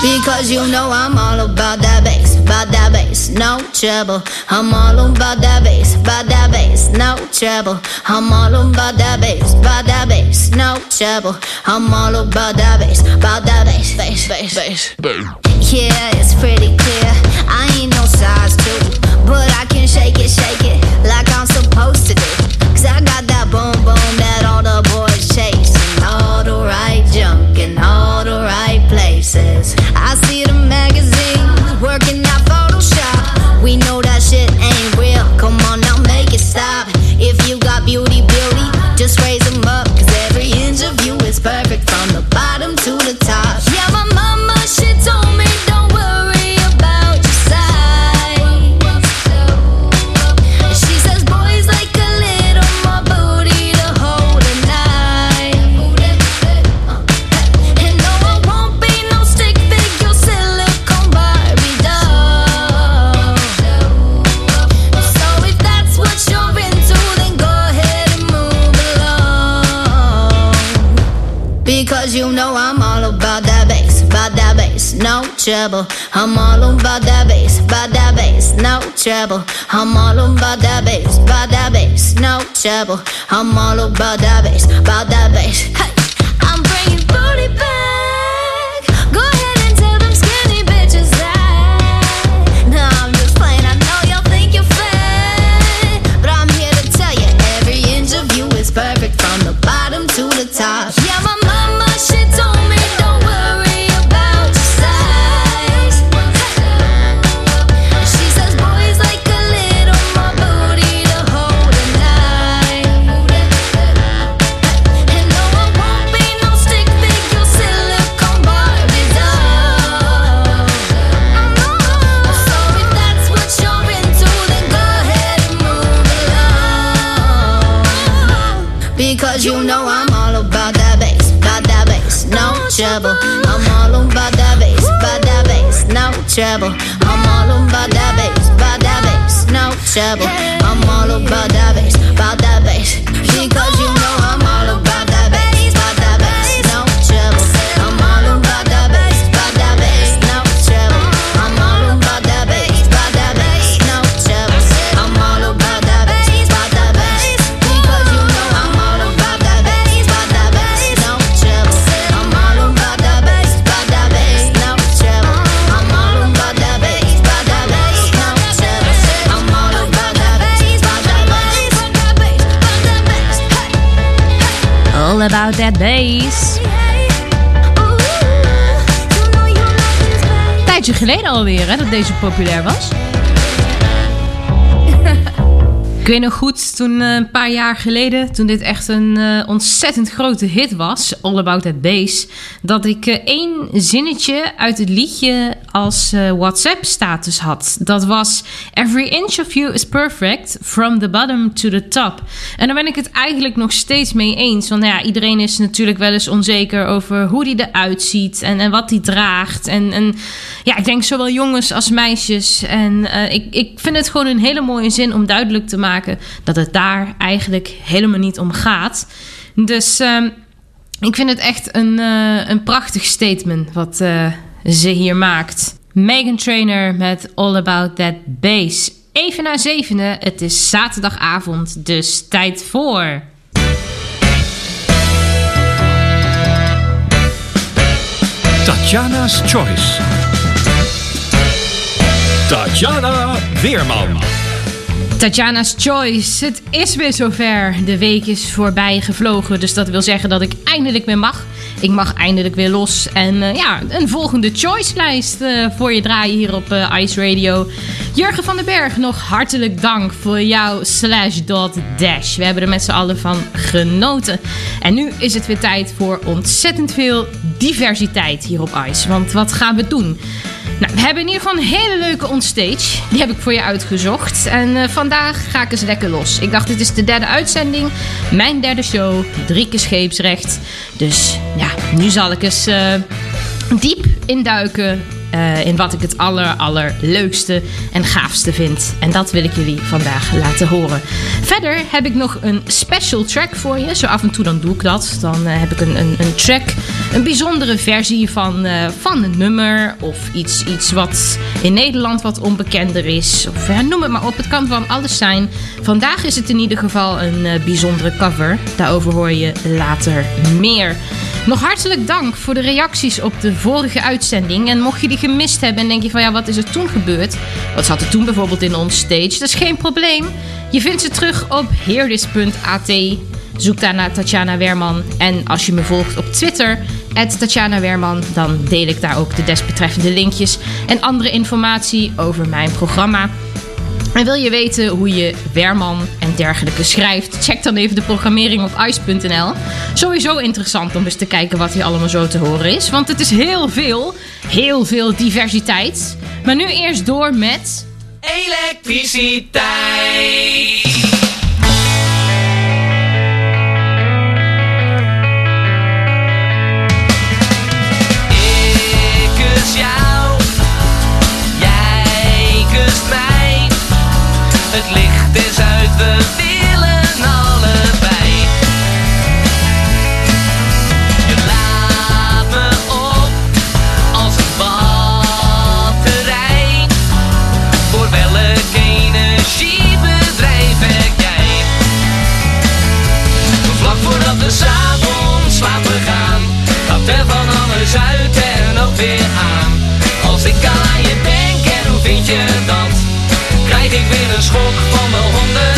Because you know I'm all about that bass, about that bass, no trouble. I'm all about that bass, about that bass, no trouble. I'm all about that bass, about that bass, no trouble. I'm all about that bass, about that bass, bass, bass, bass. Yeah, it's pretty clear. Trouble. I'm all about that bass, about that bass. never About that bass. Tijdje geleden alweer hè, dat deze populair was. Ik weet nog goed, toen eh, een paar jaar geleden, toen dit echt een eh, ontzettend grote hit was, All About That Bass, dat ik eh, één zinnetje uit het liedje als eh, WhatsApp-status had. Dat was: Every inch of you is perfect, from the bottom to the top. En daar ben ik het eigenlijk nog steeds mee eens. Want nou ja, iedereen is natuurlijk wel eens onzeker over hoe die eruit ziet en, en wat die draagt. En, en ja, ik denk zowel jongens als meisjes. En eh, ik, ik vind het gewoon een hele mooie zin om duidelijk te maken dat het daar eigenlijk helemaal niet om gaat. Dus ehm, ik vind het echt een, eh, een prachtig statement wat ze hier maakt. Megan Trainer met All About That Bass. Even na zevenen, het is zaterdagavond, dus tijd voor... Tatjana's Choice. Tatjana Weerman. Tatjana's Choice. Het is weer zover. De week is voorbij gevlogen. Dus dat wil zeggen dat ik eindelijk weer mag. Ik mag eindelijk weer los. En eh, ja, een volgende choice-lijst eh, voor je draaien hier op eh, Ice Radio. Jurgen van den Berg, nog hartelijk dank voor jouw slash dot dash. We hebben er met z'n allen van genoten. En nu is het weer tijd voor ontzettend veel diversiteit hier op Ice. Want wat gaan we doen? Nou, we hebben in ieder geval een hele leuke onstage. Die heb ik voor je uitgezocht. En vandaag ga ik eens lekker los. Ik dacht, dit is de derde uitzending. Mijn derde show. Drie keer scheepsrecht. Dus ja, nu zal ik eens eh, diep induiken eh, in wat ik het aller, allerleukste en gaafste vind. En dat wil ik jullie vandaag laten horen. Verder heb ik nog een special track voor je. Zo af en toe dan doe ik dat. Dan eh, heb ik een, een, een track, een bijzondere versie van, eh, van een nummer. Of iets, iets wat in Nederland wat onbekender is. Of noem het maar op. Het kan van alles zijn. Vandaag is het in ieder geval een bijzondere cover. Daarover hoor je later meer. Nog hartelijk dank voor de reacties op de vorige uitzending. En mocht je die gemist hebben en denk je van ja, wat is er toen gebeurd? Wat zat er toen bijvoorbeeld in ons stage? Dat is geen probleem. Je vindt ze terug op heerdis.at. Zoek daar naar Tatjana Werman. En als je me volgt op Twitter, Tatjana Werman, dan deel ik daar ook de desbetreffende linkjes en andere informatie over mijn programma. En wil je weten hoe je Werman en dergelijke schrijft? Check dan even de programmering op ice.nl. Sowieso interessant om eens te kijken wat hier allemaal zo te horen is. Want het is heel veel, heel veel diversiteit. Maar nu eerst door met... Elektriciteit. Ik kus jou, jij kust mij. Het licht is uit, we er van alles uit en ook weer aan. Als ik aan je denk en hoe vind je dat? Krijg ik weer een schok van wel honderd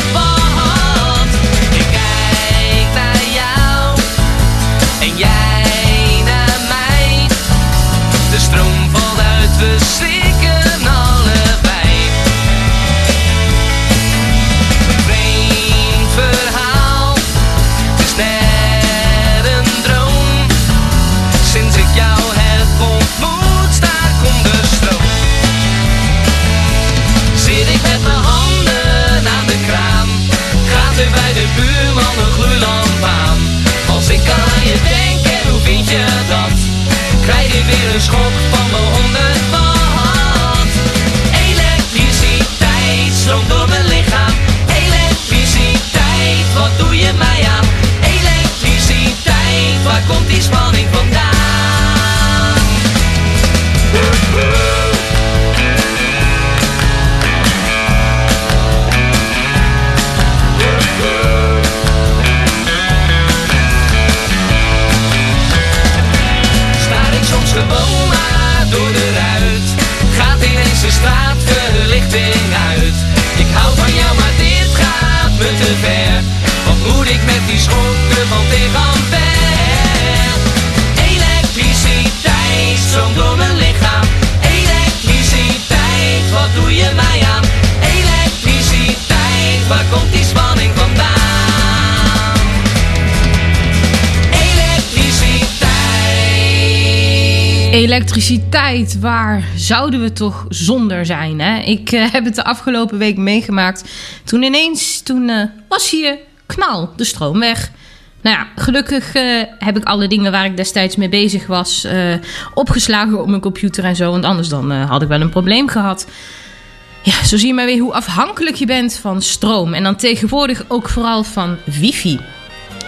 Elektriciteit waar zouden we toch zonder zijn? Hè? Ik eh, heb het de afgelopen week meegemaakt. Toen ineens, toen eh, was hier knal, de stroom weg. Nou ja, gelukkig eh, heb ik alle dingen waar ik destijds mee bezig was opgeslagen op mijn computer en zo. Want anders dan had ik wel een probleem gehad. Ja, zo zie je maar weer hoe afhankelijk je bent van stroom. En dan tegenwoordig ook vooral van wifi.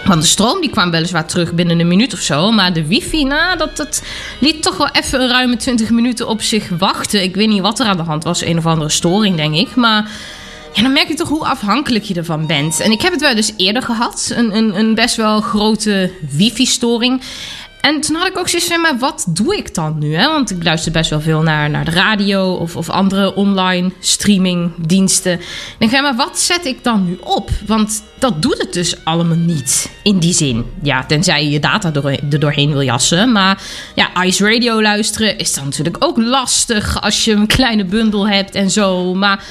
Want de stroom die kwam weliswaar terug binnen een minuut of zo. Maar de wifi, nou, dat, dat liet toch wel even een ruime 20 minuten op zich wachten. Ik weet niet wat er aan de hand was. Een of andere storing, denk ik. Maar ja, dan merk je toch hoe afhankelijk je ervan bent. En ik heb het wel dus eerder gehad. Een, een, een best wel grote wifi-storing. En toen had ik ook zoiets van, maar wat doe ik dan nu? Hè? Want ik luister best wel veel naar, naar de radio of, of andere online streamingdiensten. Ik denk, maar wat zet ik dan nu op? Want dat doet het dus allemaal niet, in die zin. Ja, tenzij je je data door, doorheen wil jassen. Maar ja, Ice Radio luisteren is dan natuurlijk ook lastig als je een kleine bundel hebt en zo. Maar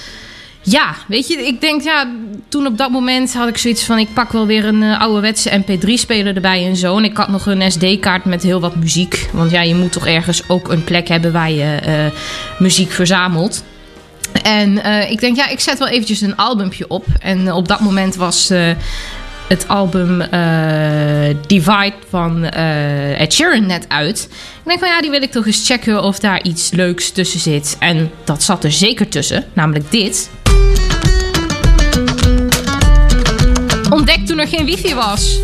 Ja, weet je, ik denk ja, toen op dat moment had ik zoiets van: ik pak wel weer een eh, ouderwetse MP3-speler erbij en zo. En ik had nog een SD-kaart met heel wat muziek. Want ja, je moet toch ergens ook een plek hebben waar je eh, muziek verzamelt. En eh, ik denk, ja, ik zet wel eventjes een albumpje op. En op dat moment was het album Divide van eh, Ed Sheeran net uit. Ik denk van ja, die wil ik toch eens checken of daar iets leuks tussen zit. En dat zat er zeker tussen, namelijk dit. Ontdek toen er geen wifi was.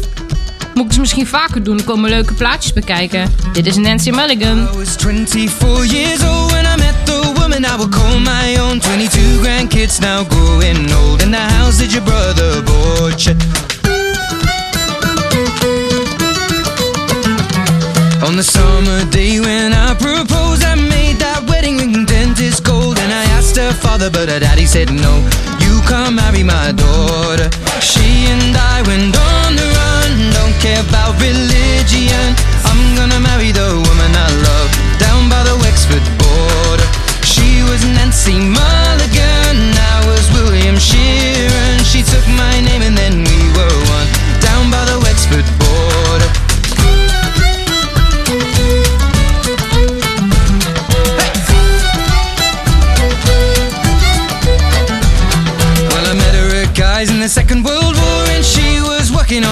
Moet ik eens misschien vaker doen, komen leuke plaatjes bekijken. Dit is Nancy Mulligan. I was 24 years old when I met the woman I would call my own. 22 grandkids now growing old. In the house that your brother bought you. On the summer day when I proposed, I made that wedding ring dentist gold. And I asked her father, but her daddy said no. You can't marry my daughter. She and I went on the run, don't care about religion. I'm gonna marry the woman I love down by the Wexford border. She was Nancy Mulligan, I was William Sheeran.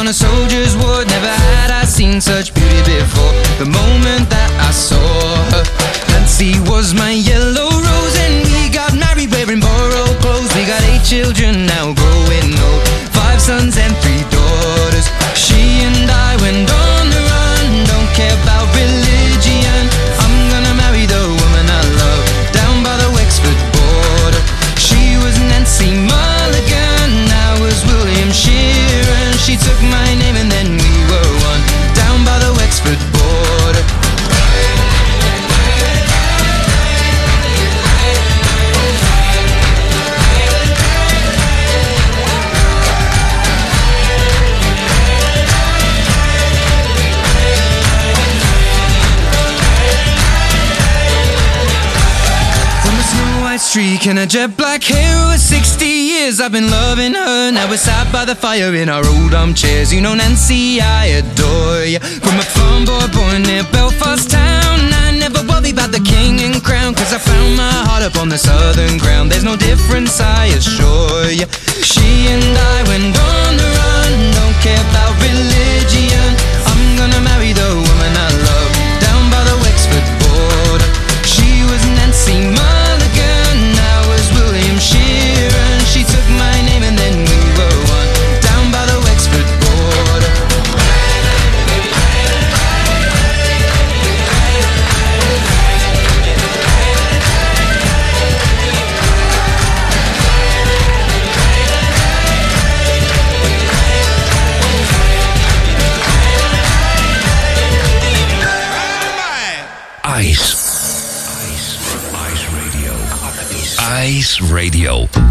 On a soldier's ward. Never had I seen such beauty before. The moment that I saw her, Nancy was my yellow rose, and we got married wearing borrowed clothes. We got eight children now growing old, five sons and three daughters. Streak a jet black hair over 60 years. I've been loving her. Now we're sat by the fire in our old armchairs. You know Nancy, I adore you From a farm boy born near Belfast town. I never worry about the king and crown Cause I found my heart up on the southern ground. There's no difference, I assure you She and I went on the run. Don't care about religion Radio.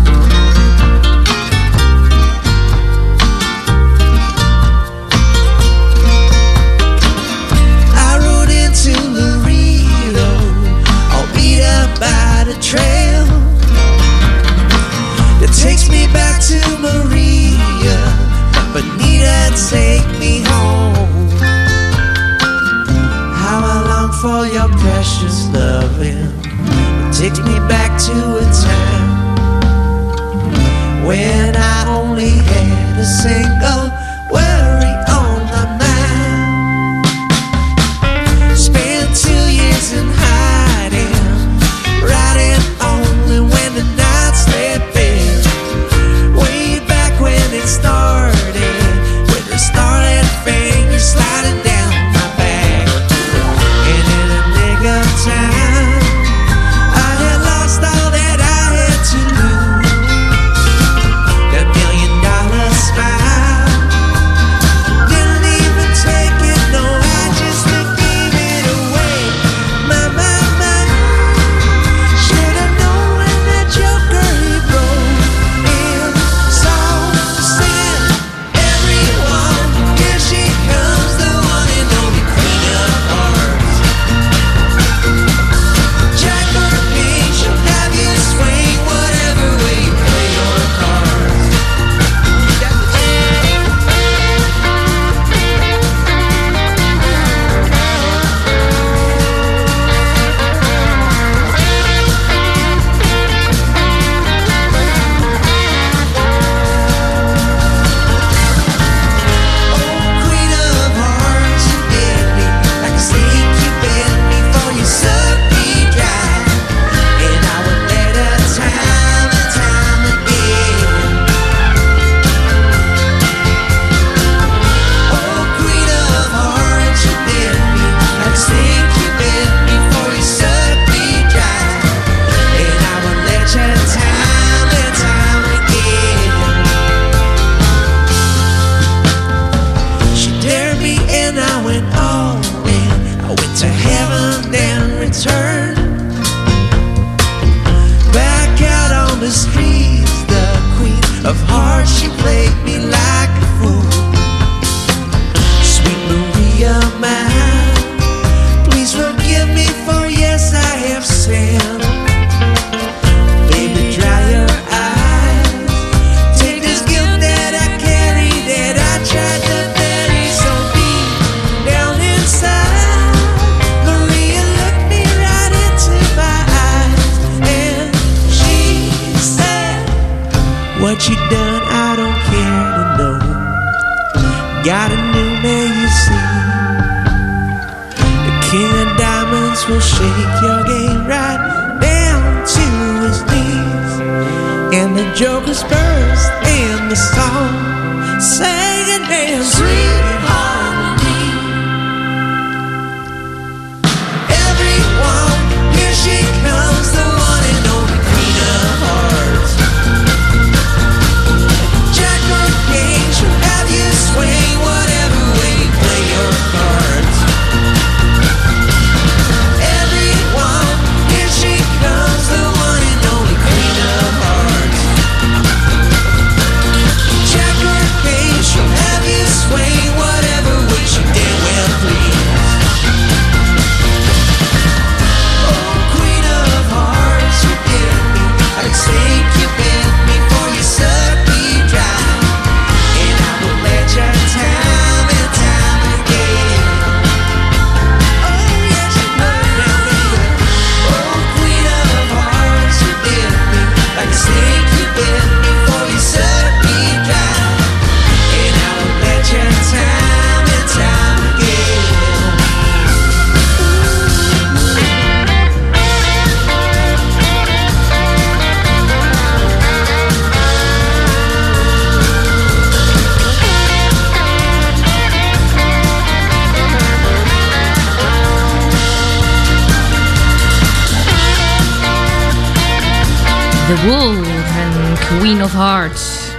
Wolf en Queen of Hearts.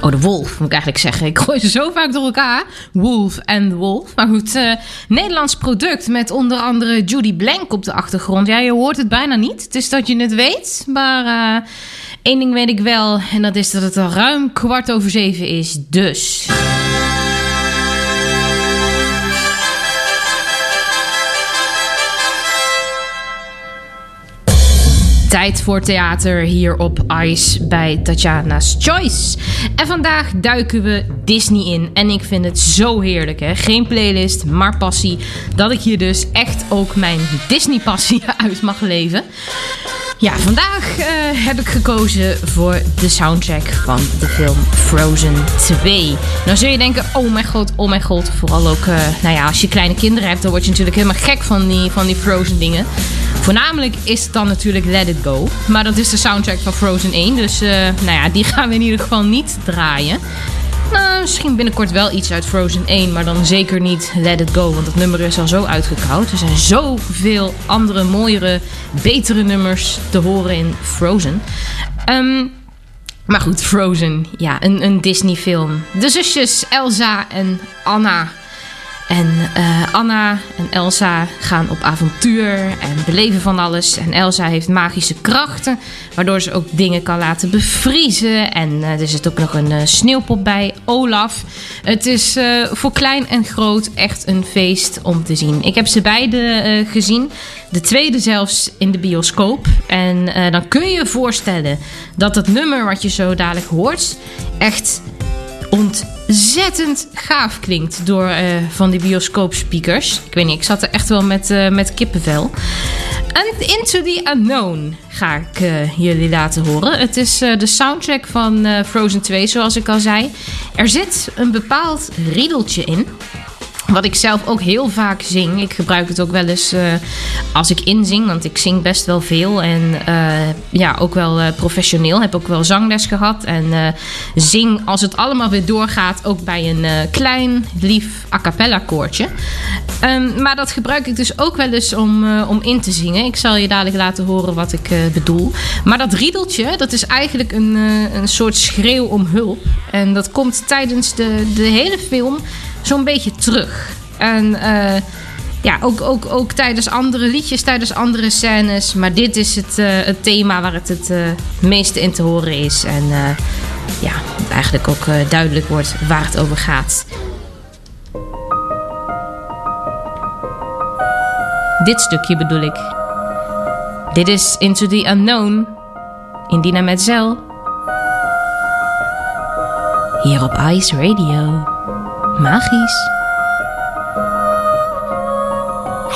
Oh, de Wolf moet ik eigenlijk zeggen. Ik gooi ze zo vaak door elkaar. Wolf en Wolf. Maar goed, eh, Nederlands product met onder andere Judy Blank op de achtergrond. Ja, je hoort het bijna niet. Het is dat je het weet. Maar eh, één ding weet ik wel. En dat is dat het al ruim kwart over zeven is. Dus... Tijd voor theater hier op Ice bij Tatjana's Choice. En vandaag duiken we Disney in. En ik vind het zo heerlijk, hè? Geen playlist, maar passie. Dat ik hier dus echt ook mijn Disney-passie uit mag leven. Ja, vandaag eh, heb ik gekozen voor de soundtrack van de film Frozen 2. Nou zul je denken, oh mijn god, oh mijn god. Vooral ook, eh, nou ja, als je kleine kinderen hebt, dan word je natuurlijk helemaal gek van die, van die Frozen dingen. Voornamelijk is het dan natuurlijk Let It Go. Maar dat is de soundtrack van Frozen 1. Dus eh, nou ja, die gaan we in ieder geval niet draaien. Nou, misschien binnenkort wel iets uit Frozen 1, maar dan zeker niet Let It Go, want dat nummer is al zo uitgekoud. Er zijn zoveel andere, mooiere, betere nummers te horen in Frozen. Ehm, maar goed, Frozen, ja, een, een Disney-film. De zusjes Elsa en Anna. En eh, Anna en Elsa gaan op avontuur en beleven van alles. En Elsa heeft magische krachten, waardoor ze ook dingen kan laten bevriezen. En eh, er zit ook nog een eh, sneeuwpop bij, Olaf. Het is voor klein en groot echt een feest om te zien. Ik heb ze beide gezien. De tweede zelfs in de bioscoop. En dan kun je je voorstellen dat het nummer wat je zo dadelijk hoort... echt ontzettend gaaf klinkt door eh, van die bioscoopspeakers. Ik weet niet, ik zat er echt wel met, eh, met kippenvel. En Into the Unknown ga ik eh, jullie laten horen. Het is de soundtrack van Frozen 2, zoals ik al zei. Er zit een bepaald riedeltje in. Wat ik zelf ook heel vaak zing. Ik gebruik het ook wel eens eh, als ik inzing. Want ik zing best wel veel. En eh, ja, ook wel eh, professioneel. Heb ook wel zangles gehad. En zing als het allemaal weer doorgaat. Ook bij een klein, lief a cappella koortje. Ehm, maar dat gebruik ik dus ook wel eens om, om in te zingen. Ik zal je dadelijk laten horen wat ik bedoel. Maar dat riedeltje, dat is eigenlijk een, een soort schreeuw om hulp. En dat komt tijdens de, de hele film zo'n beetje terug. En eh, ja, ook, ook, ook tijdens andere liedjes, tijdens andere scènes. Maar dit is het, eh, het thema waar het het eh, meeste in te horen is. En ja, eigenlijk ook duidelijk wordt waar het over gaat. Dit stukje bedoel ik. Dit is Into the Unknown. Indina Metzel. Hier op Ice Radio. Magisch.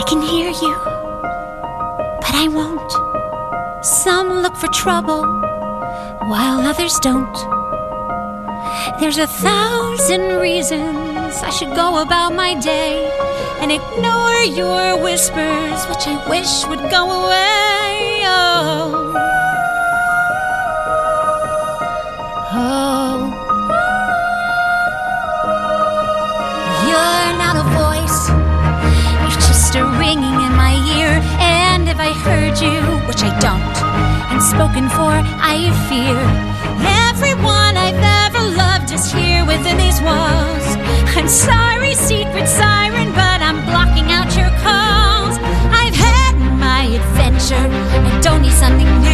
I can hear you, but I won't. Some look for trouble, while others don't. There's a thousand reasons I should go about my day and ignore your whispers, which I wish would go away. Heard you, which I don't, and spoken for, I fear. Everyone I've ever loved is here within these walls. I'm sorry, secret siren, but I'm blocking out your calls. I've had my adventure. I don't need something new.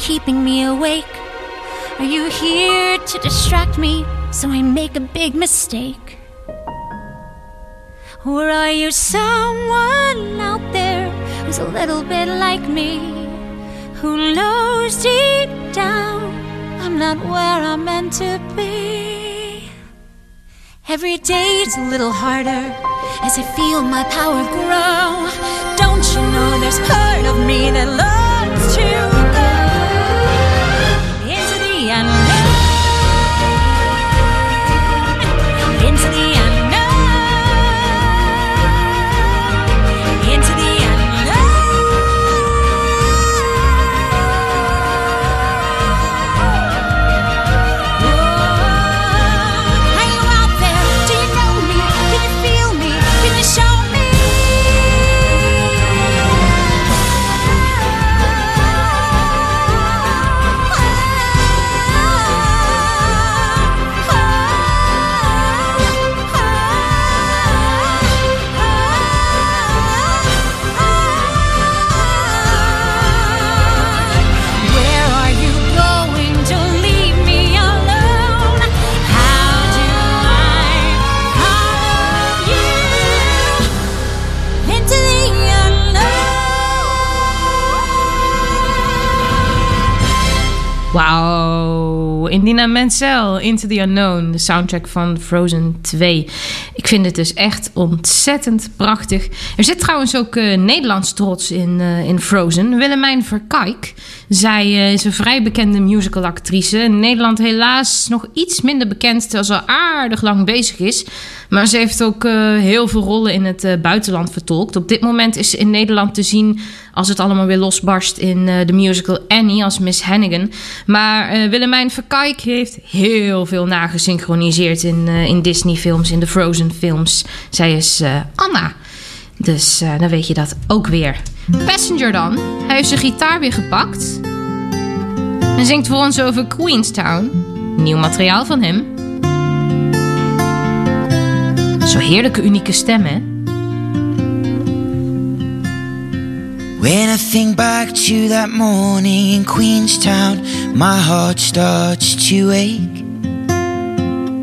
Keeping me awake. Are you here to distract me so I make a big mistake? Or are you someone out there who's a little bit like me? Who knows deep down I'm not where I'm meant to be? Every day's a little harder as I feel my power grow. Don't you know there's part of me that longs Menzel, Into the Unknown, de soundtrack van Frozen 2. Ik vind het dus echt ontzettend prachtig. Er zit trouwens ook eh, Nederlands trots in, eh, in Frozen. Willemijn Verkijk. Zij eh, is een vrij bekende musicalactrice. In Nederland helaas nog iets minder bekend, terwijl ze al aardig lang bezig is. Maar ze heeft ook eh, heel veel rollen in het eh, buitenland vertolkt. Op dit moment is ze in Nederland te zien als het allemaal weer losbarst in de musical Annie als Miss Hannigan. Maar Willemijn Verkijk heeft heel veel nagesynchroniseerd in, in Disney-films, in de Frozen-films. Zij is Anna. Dus eh, dan weet je dat ook weer. Passenger dan. Hij heeft zijn gitaar weer gepakt. En zingt voor ons over Queenstown. Nieuw materiaal van hem. Zo'n heerlijke, unieke stem, hè? When I think back to that morning in Queenstown, my heart starts to ache.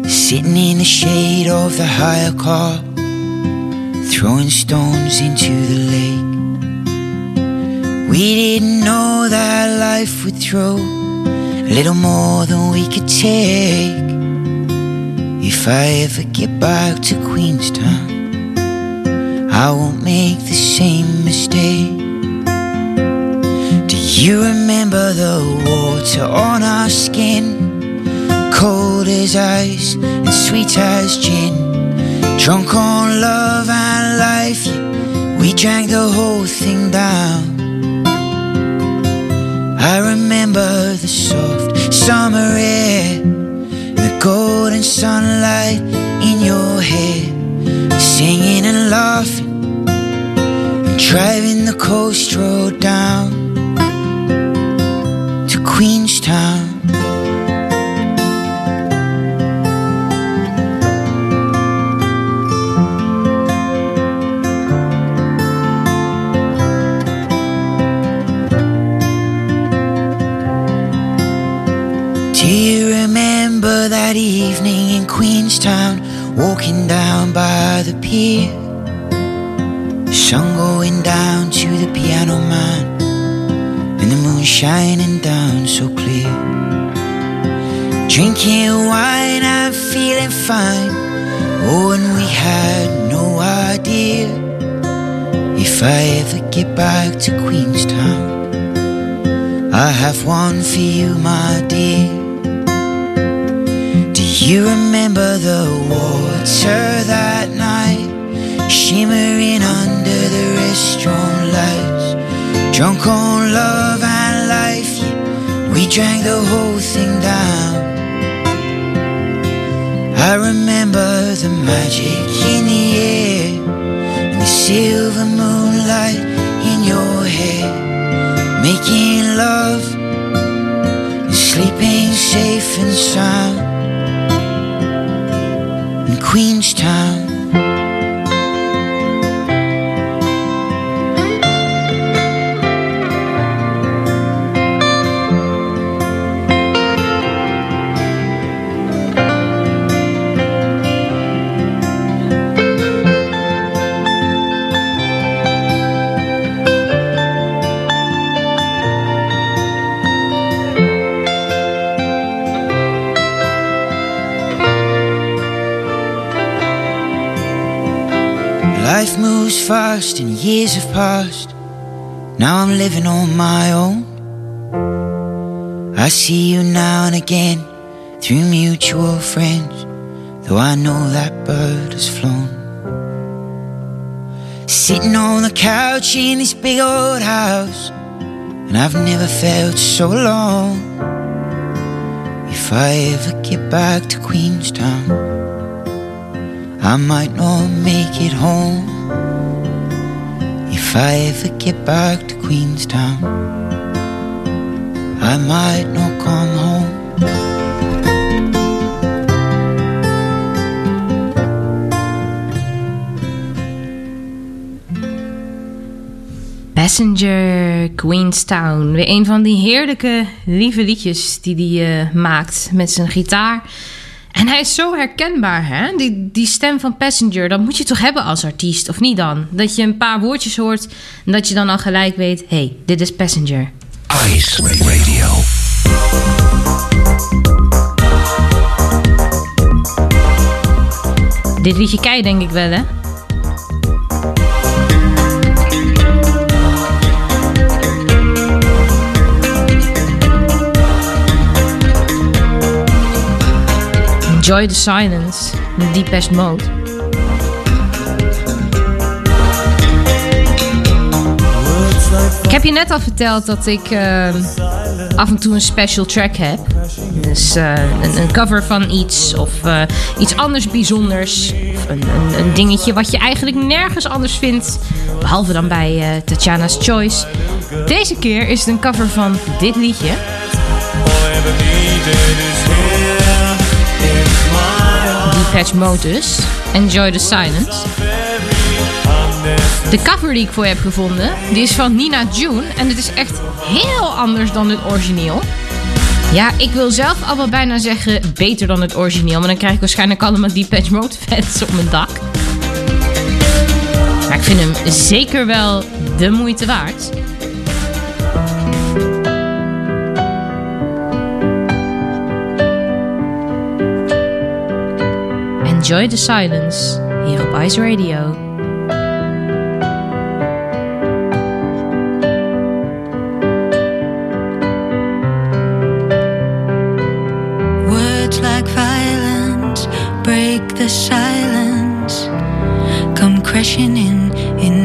Sitting in the shade of the hire car, throwing stones into the lake. We didn't know that life would throw a little more than we could take. If I ever get back to Queenstown, I won't make the same mistake. Do you remember the water on our skin? Cold as ice and sweet as gin. Drunk on love and life we drank the whole thing down. I remember the soft summer air, the golden sunlight in your hair, singing and laughing, and driving the coast road down to Queenstown. Shining down so clear. Drinking wine I'm feeling fine. Oh, and we had no idea if I ever get back to Queenstown. I have one for you, my dear. Do you remember the water that night, shimmering under the restaurant lights? Drunk on love we drank the whole thing down. I remember the magic in the air and the silver moonlight in your hair, making love, and sleeping safe and sound in Queenstown. And years have passed. Now I'm living on my own. I see you now and again through mutual friends, though I know that bird has flown. Sitting on the couch in this big old house, and I've never felt so alone. If I ever get back to Queenstown. I might not make it home if I ever get back to Queenstown. I might not come home. Passenger Queenstown. Weer een van die heerlijke, lieve liedjes die hij eh, maakt met zijn gitaar. En hij is zo herkenbaar, hè? Die, die stem van Passenger, dat moet je toch hebben als artiest, of niet dan? Dat je een paar woordjes hoort en dat je dan al gelijk weet... hé, hey, dit is Passenger. Ice Radio. Dit liedje je denk ik wel, hè? Enjoy the Silence, met Deepest Mode. Ik heb je net al verteld dat ik eh, af en toe een special track heb. Dus eh, een, een cover van iets of eh, iets anders bijzonders. Of een, een, dingetje wat je eigenlijk nergens anders vindt. Behalve dan bij Tatjana's Choice. Deze keer is het een cover van dit liedje. Mode dus. Enjoy the Silence. De cover die ik voor je heb gevonden, die is van Nina June. En het is echt heel anders dan het origineel. Ja, ik wil zelf al wel bijna zeggen beter dan het origineel. Maar dan krijg ik waarschijnlijk allemaal Depeche Mode fans op mijn dak. Maar ik vind hem zeker wel de moeite waard. Enjoy the Silence hier op Ice Radio. Words like violence break the silence, come crashing in I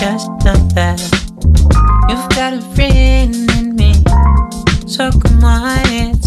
just like that. You've got a friend in me, so come on in.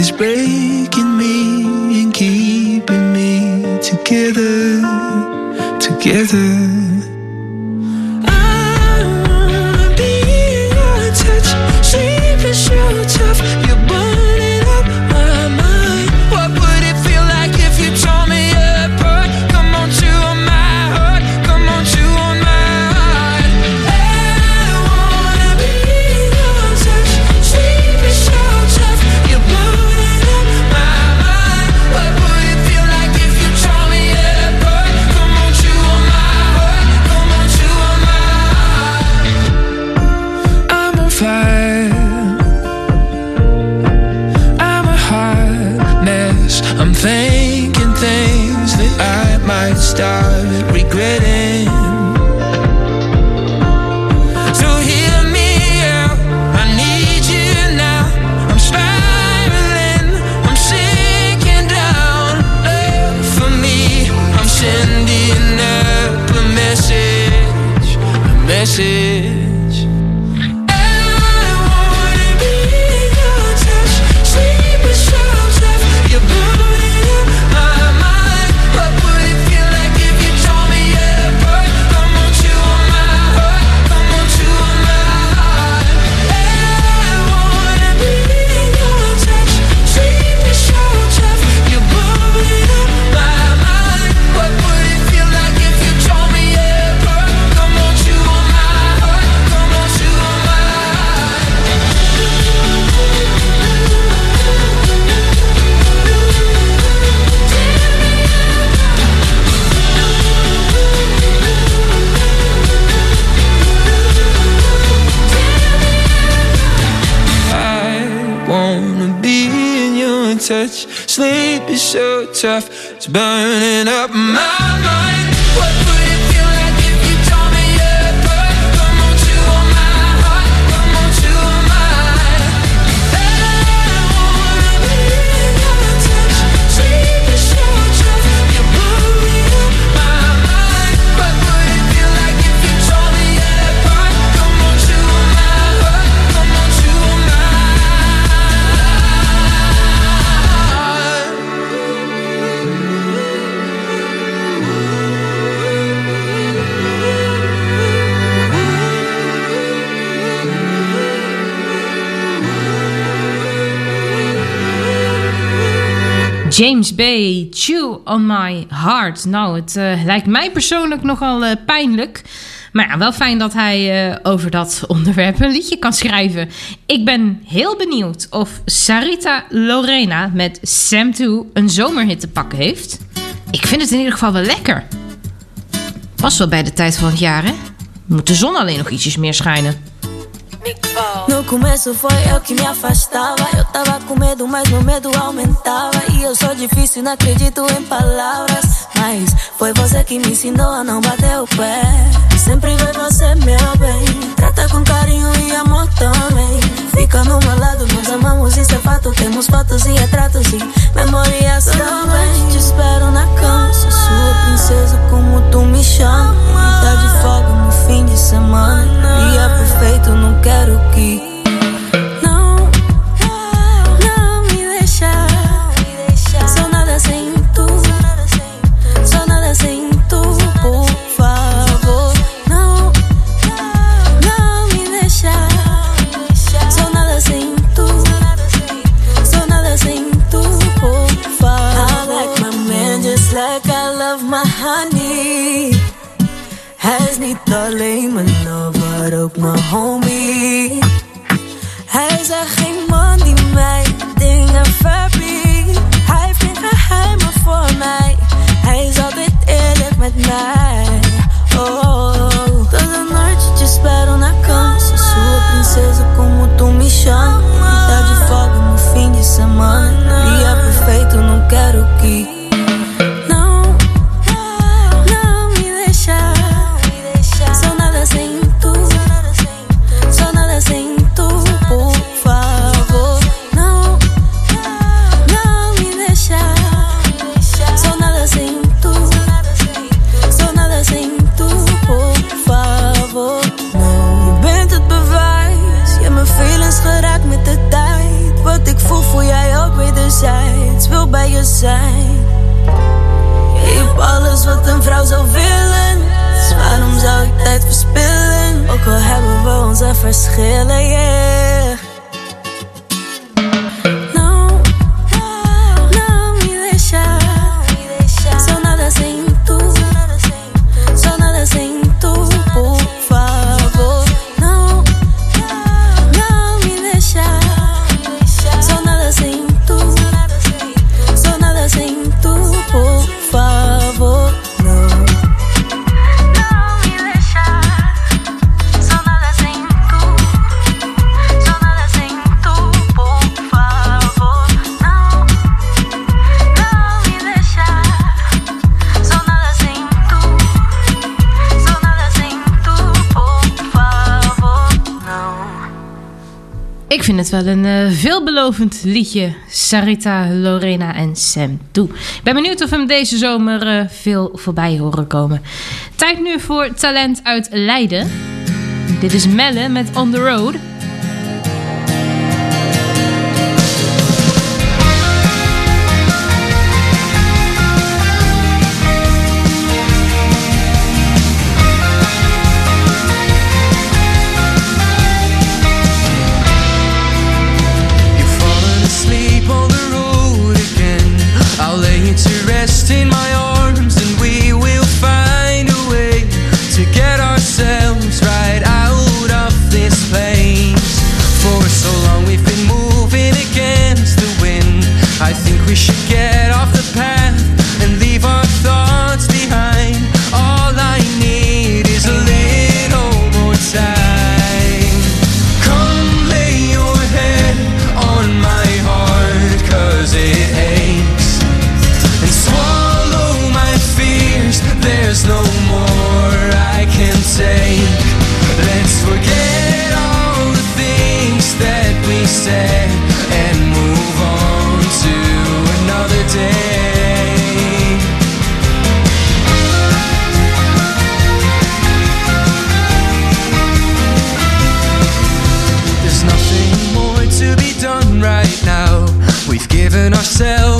Is breaking me and keeping me together, together. Sleep is so tough, it's burning up my mind. What James Bay, Chew on My Heart. Nou, het eh, lijkt mij persoonlijk nogal eh, pijnlijk. Maar ja, wel fijn dat hij eh, over dat onderwerp een liedje kan schrijven. Ik ben heel benieuwd of Sarita Lorena met Sam 2 een zomerhit te pakken heeft. Ik vind het in ieder geval wel lekker. Pas wel bij de tijd van het jaar, hè? Moet de zon alleen nog ietsjes meer schijnen. Começo foi eu que me afastava. Eu tava com medo, mas meu medo aumentava. E eu sou difícil, não acredito em palavras. Mas foi você que me ensinou a não bater o pé. Sempre foi você, meu bem. Trata com carinho e amor também. Fica no meu lado, nos amamos, isso é fato. Temos fotos e retratos e memórias também. Te espero na cama, sou sua princesa, como tu me chama. Dá de folga no fim de semana. Dia perfeito, não quero que. vind het wel een eh, veelbelovend liedje. Sarita, Lorena en Sam Toe. Ik ben benieuwd of we hem deze zomer eh, veel voorbij horen komen. Tijd nu voor talent uit Leiden. Dit is Melle met On The Road. ourselves.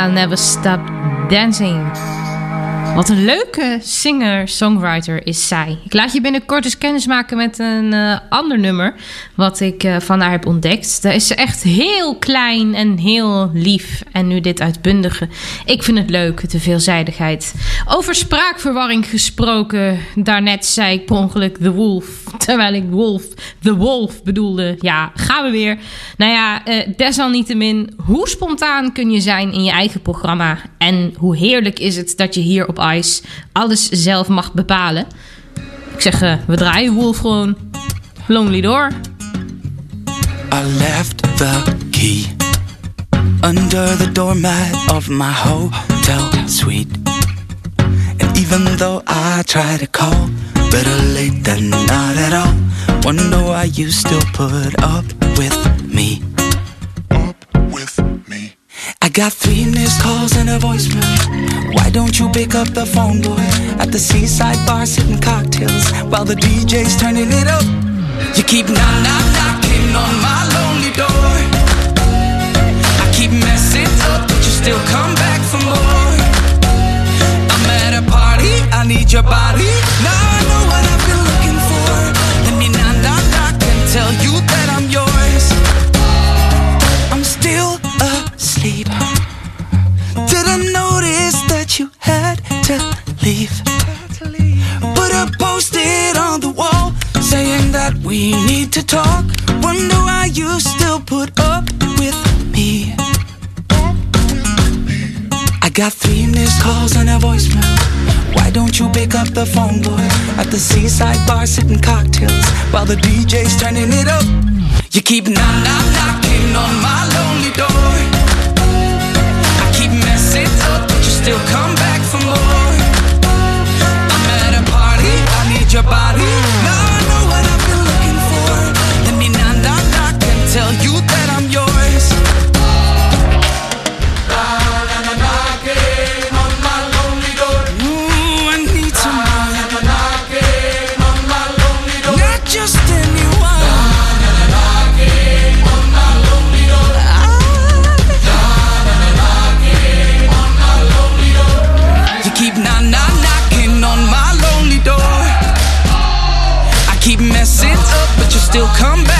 I'll Never Stop Dancing. Wat een leuke singer-songwriter is zij. Ik laat je binnenkort eens kennis maken met een eh, ander nummer. Wat ik eh, van haar heb ontdekt. Daar is ze echt heel klein en heel lief. En nu dit uitbundige. Ik vind het leuk, de veelzijdigheid. Over spraakverwarring gesproken. Daarnet zei ik per ongeluk The Wolf. Terwijl ik Wolf, The Wolf bedoelde. Ja, gaan we weer. Nou ja, eh, desalniettemin. Hoe spontaan kun je zijn in je eigen programma? En hoe heerlijk is het dat je hier op ICE alles zelf mag bepalen? Ik zeg, eh, we draaien Wolf gewoon. Lonely Door. I left the key under the doormat of my hotel suite. And even though I try to call, better late than not at all. Wonder why you still put up with me. I got three missed calls and a voicemail. Why don't you pick up the phone, boy? At the seaside bar, sipping cocktails while the DJ's turning it up. You keep knock knock knocking on my lonely door. I keep messing up, but you still come back for more. I'm at a party, I need your body. Now I know what I've been looking for. Let me knock knock knock and tell you that we need to talk. Wonder why you still put up with me. I got three missed calls and a voicemail. Why don't you pick up the phone, boy? At the seaside bar, sipping cocktails while the DJ's turning it up. You keep knock knock knocking on my lonely door. I keep messing up, but you still come back for more. I'm at a party, I need your body. Still come back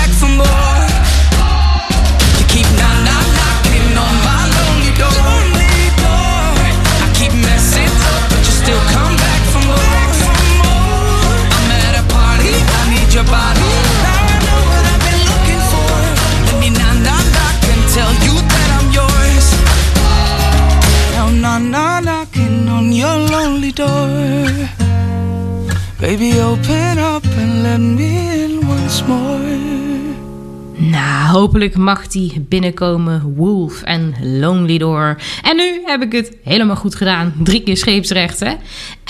hopelijk mag die binnenkomen. Wolf en Lonely Door. En nu heb ik het helemaal goed gedaan. Drie keer scheepsrecht, hè?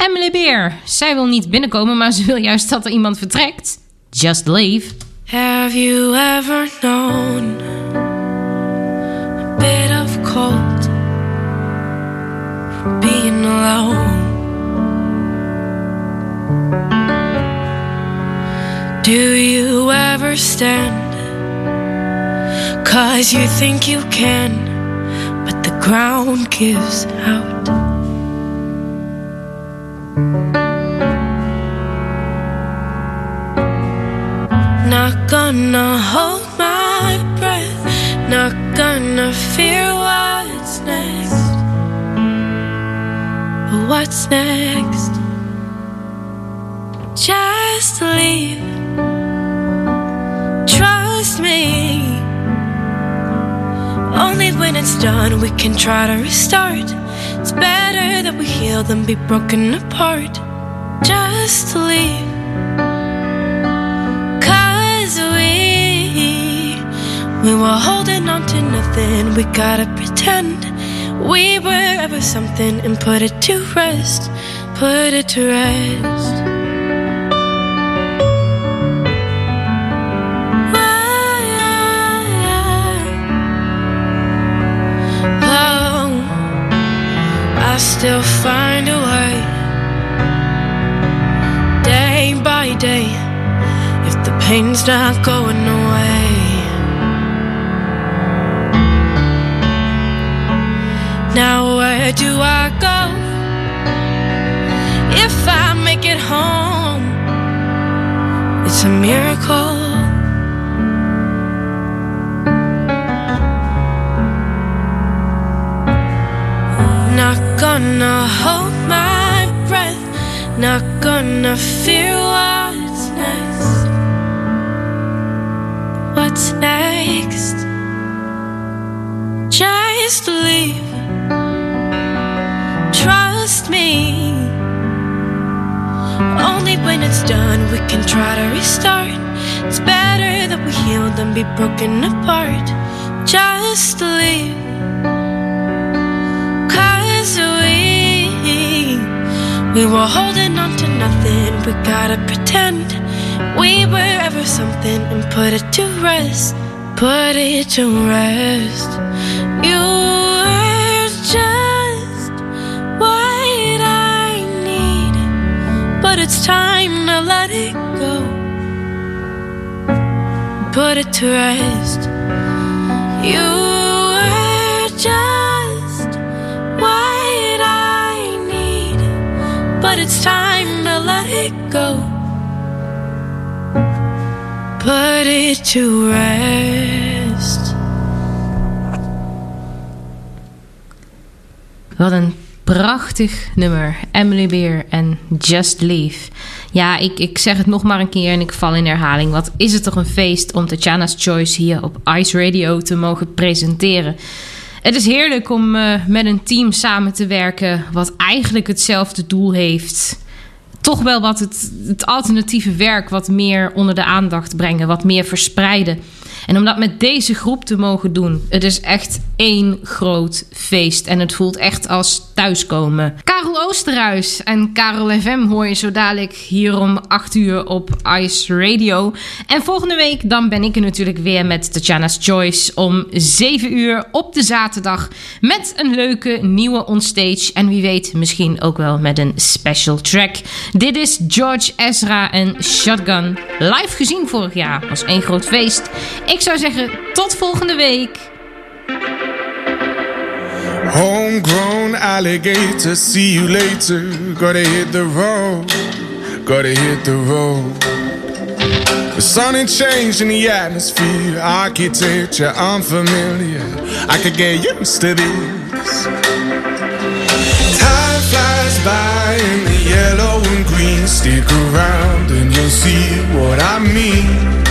Emily Beer. Zij wil niet binnenkomen, maar ze wil juist dat er iemand vertrekt. Just leave. Have you ever known a bit of cold being alone? Do you ever stand? Cause you think you can, but the ground gives out. Not gonna hold my breath, not gonna fear what's next. But what's next? Just leave. Trust me. Only when it's done we can try to restart. It's better that we heal than be broken apart. Just leave. Cause we we were holding on to nothing. We gotta pretend we were ever something and put it to rest. Put it to rest. Still find a way day by day if the pain's not going away. Now, where do I go if I make it home? It's a miracle. Gonna hold my breath, not gonna fear what's next. What's next? Just leave. Trust me. Only when it's done we can try to restart. It's better that we heal than be broken apart. Just leave. We were holding on to nothing. We gotta pretend we were ever something and put it to rest. Put it to rest. You were just what I need, but it's time to let it go. Put it to rest. You but it's time to let it go. Put it to rest. Wat een prachtig nummer. Emily Beer en Just Leave. Ja, ik, ik zeg het nog maar een keer en ik val in herhaling. Wat is het toch een feest om Tatjana's Choice hier op Ice Radio te mogen presenteren. Het is heerlijk om eh, met een team samen te werken... wat eigenlijk hetzelfde doel heeft toch wel wat het, het alternatieve werk wat meer onder de aandacht brengen, wat meer verspreiden. En om dat met deze groep te mogen doen, het is echt één groot feest. En het voelt echt als thuiskomen. Karel Oosterhuis en Karel FM hoor je zo dadelijk hier om 8 uur op Ice Radio. En volgende week dan ben ik er natuurlijk weer met Tatjana's Choice om 7 uur op de zaterdag. Met een leuke nieuwe onstage. En wie weet misschien ook wel met een special track. Dit is George Ezra en Shotgun. Live gezien vorig jaar. Was één groot feest. Ik zou zeggen tot volgende week. Homegrown alligator, see you later. Gotta hit the road, gotta hit the road. The sun ain't changing the atmosphere, architecture unfamiliar. I could get used to this. Time flies by in the yellow and green. Stick around and you'll see what I mean.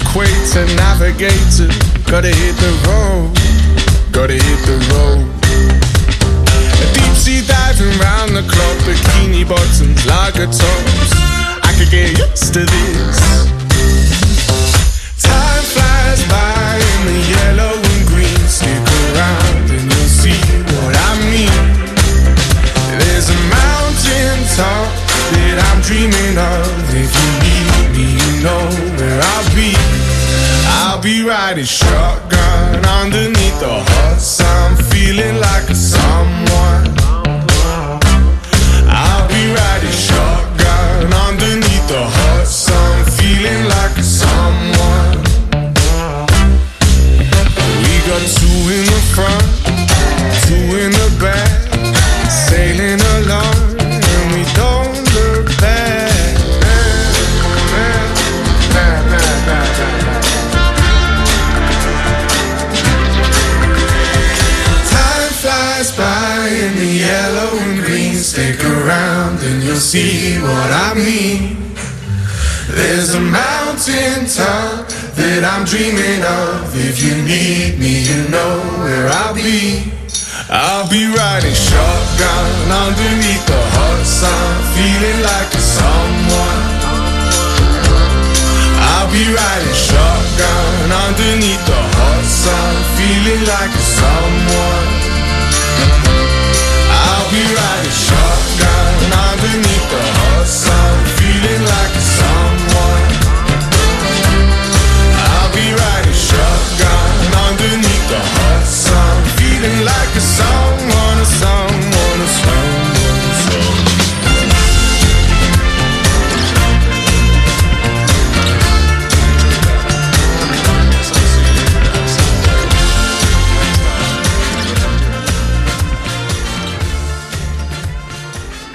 equator, navigator. Gotta hit the road, gotta hit the road. Deep sea diving round the clock, bikini bottoms, lager tops. I could get used to this.